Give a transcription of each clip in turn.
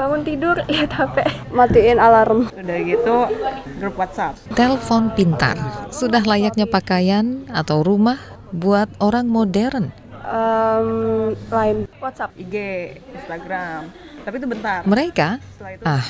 bangun tidur lihat HP matiin alarm. Udah gitu grup WhatsApp. Telepon pintar. Sudah layaknya pakaian atau rumah buat orang modern. Um, lain. WhatsApp. IG Instagram. Tapi itu bentar. Mereka? Ah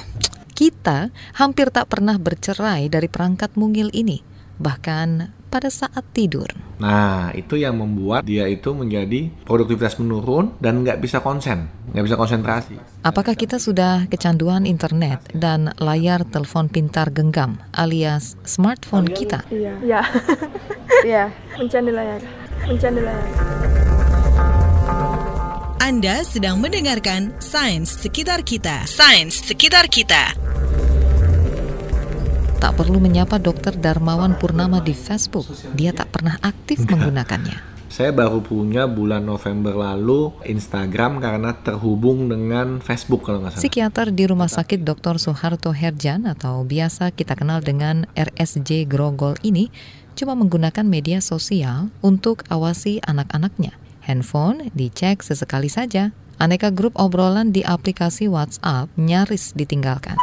kita hampir tak pernah bercerai dari perangkat mungil ini. Bahkan pada saat tidur. Nah, itu yang membuat dia itu menjadi produktivitas menurun dan nggak bisa konsen, nggak bisa konsentrasi. Apakah kita sudah kecanduan internet dan layar telepon pintar genggam alias smartphone kita? Iya. Iya. Iya. Mencandu layar. Mencandu layar. Anda sedang mendengarkan Sains Sekitar Kita. Sains Sekitar Kita. Tak perlu menyapa dokter Darmawan Purnama di Facebook. Dia tak pernah aktif menggunakannya. Saya baru punya bulan November lalu Instagram karena terhubung dengan Facebook kalau nggak salah. Psikiater di Rumah Sakit Dr. Soeharto Herjan atau biasa kita kenal dengan RSJ Grogol ini cuma menggunakan media sosial untuk awasi anak-anaknya. Handphone dicek sesekali saja. Aneka grup obrolan di aplikasi WhatsApp nyaris ditinggalkan.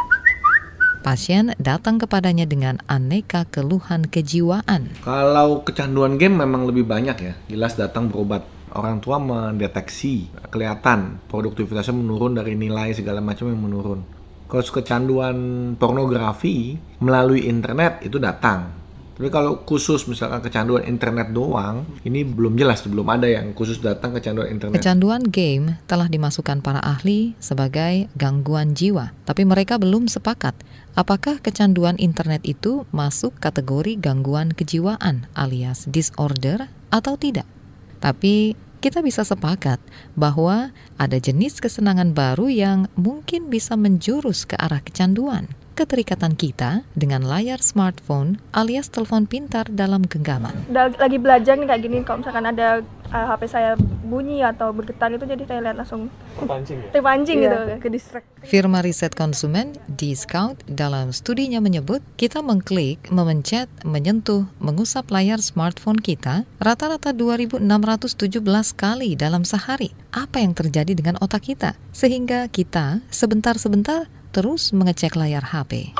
Pasien datang kepadanya dengan aneka keluhan kejiwaan. Kalau kecanduan game memang lebih banyak ya, jelas datang berobat. Orang tua mendeteksi, kelihatan produktivitasnya menurun dari nilai segala macam yang menurun. Kalau kecanduan pornografi melalui internet itu datang, tapi kalau khusus misalkan kecanduan internet doang, ini belum jelas, belum ada yang khusus datang kecanduan internet. Kecanduan game telah dimasukkan para ahli sebagai gangguan jiwa, tapi mereka belum sepakat apakah kecanduan internet itu masuk kategori gangguan kejiwaan alias disorder atau tidak. Tapi kita bisa sepakat bahwa ada jenis kesenangan baru yang mungkin bisa menjurus ke arah kecanduan keterikatan kita dengan layar smartphone alias telepon pintar dalam genggaman. Lagi belajar nih kayak gini, kalau misalkan ada uh, HP saya bunyi atau bergetar itu jadi saya lihat langsung terpancing, ya? terpancing gitu, iya. ke distract. Firma riset konsumen di Scout dalam studinya menyebut kita mengklik, memencet, menyentuh, mengusap layar smartphone kita rata-rata 2617 kali dalam sehari. Apa yang terjadi dengan otak kita? Sehingga kita sebentar-sebentar terus mengecek layar HP.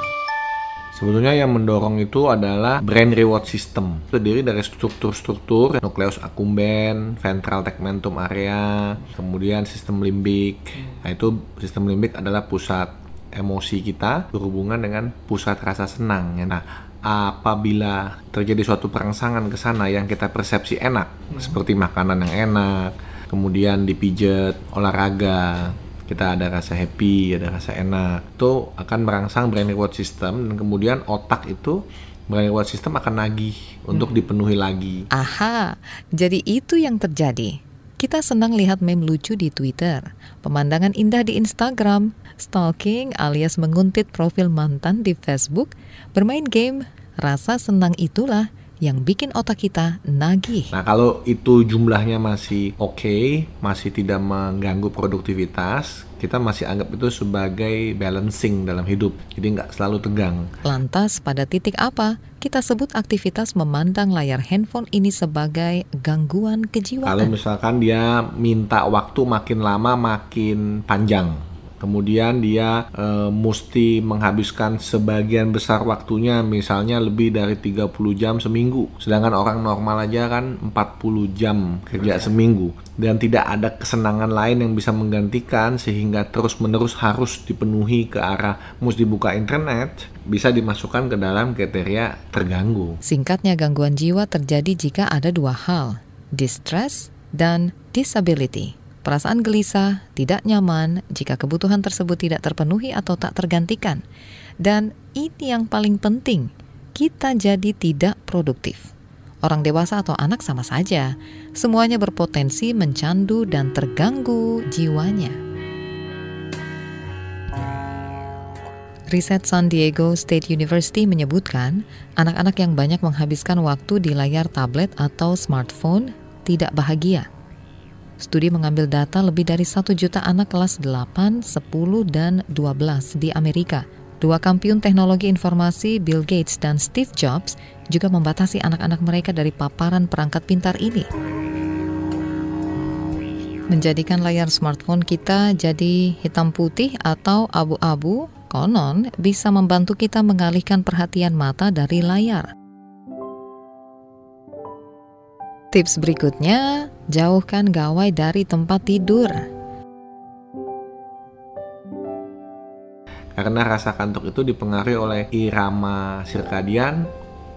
Sebetulnya yang mendorong itu adalah brain reward system. Terdiri dari struktur-struktur nukleus accumbens, ventral tegmentum area, kemudian sistem limbik. Nah, itu sistem limbik adalah pusat emosi kita berhubungan dengan pusat rasa senang. Nah, apabila terjadi suatu perangsangan ke sana yang kita persepsi enak, hmm. seperti makanan yang enak, kemudian dipijat, olahraga, kita ada rasa happy, ada rasa enak, itu akan merangsang brain reward system dan kemudian otak itu brain reward system akan nagih hmm. untuk dipenuhi lagi. Aha, jadi itu yang terjadi. Kita senang lihat meme lucu di Twitter, pemandangan indah di Instagram, stalking alias menguntit profil mantan di Facebook, bermain game, rasa senang itulah yang bikin otak kita nagih. Nah, kalau itu jumlahnya masih oke, okay, masih tidak mengganggu produktivitas, kita masih anggap itu sebagai balancing dalam hidup. Jadi nggak selalu tegang. Lantas, pada titik apa kita sebut aktivitas memandang layar handphone ini sebagai gangguan kejiwaan? Kalau misalkan dia minta waktu makin lama makin panjang kemudian dia e, mesti menghabiskan sebagian besar waktunya misalnya lebih dari 30 jam seminggu sedangkan orang normal aja kan 40 jam kerja seminggu dan tidak ada kesenangan lain yang bisa menggantikan sehingga terus menerus harus dipenuhi ke arah mesti buka internet bisa dimasukkan ke dalam kriteria terganggu. Singkatnya gangguan jiwa terjadi jika ada dua hal, distress dan disability. Perasaan gelisah, tidak nyaman jika kebutuhan tersebut tidak terpenuhi atau tak tergantikan. Dan ini yang paling penting, kita jadi tidak produktif. Orang dewasa atau anak sama saja, semuanya berpotensi mencandu dan terganggu jiwanya. Riset San Diego State University menyebutkan, anak-anak yang banyak menghabiskan waktu di layar tablet atau smartphone tidak bahagia. Studi mengambil data lebih dari 1 juta anak kelas 8, 10, dan 12 di Amerika. Dua kampiun teknologi informasi Bill Gates dan Steve Jobs juga membatasi anak-anak mereka dari paparan perangkat pintar ini. Menjadikan layar smartphone kita jadi hitam putih atau abu-abu, konon bisa membantu kita mengalihkan perhatian mata dari layar. Tips berikutnya, jauhkan gawai dari tempat tidur. Karena rasa kantuk itu dipengaruhi oleh irama sirkadian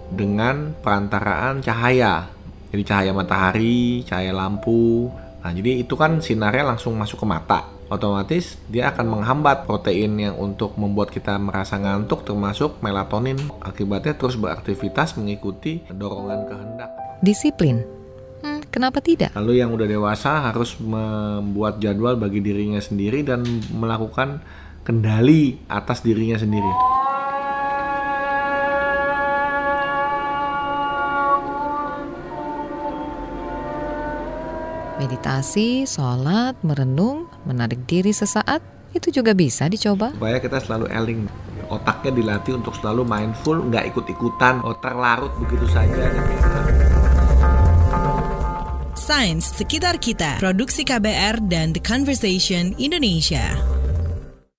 dengan perantaraan cahaya. Jadi cahaya matahari, cahaya lampu. Nah, jadi itu kan sinarnya langsung masuk ke mata. Otomatis dia akan menghambat protein yang untuk membuat kita merasa ngantuk termasuk melatonin. Akibatnya terus beraktivitas mengikuti dorongan kehendak. Disiplin kenapa tidak? Lalu yang udah dewasa harus membuat jadwal bagi dirinya sendiri dan melakukan kendali atas dirinya sendiri. Meditasi, sholat, merenung, menarik diri sesaat, itu juga bisa dicoba. Supaya kita selalu eling, otaknya dilatih untuk selalu mindful, nggak ikut-ikutan, oh, terlarut begitu saja. Sains Sekitar Kita, Produksi KBR dan The Conversation Indonesia.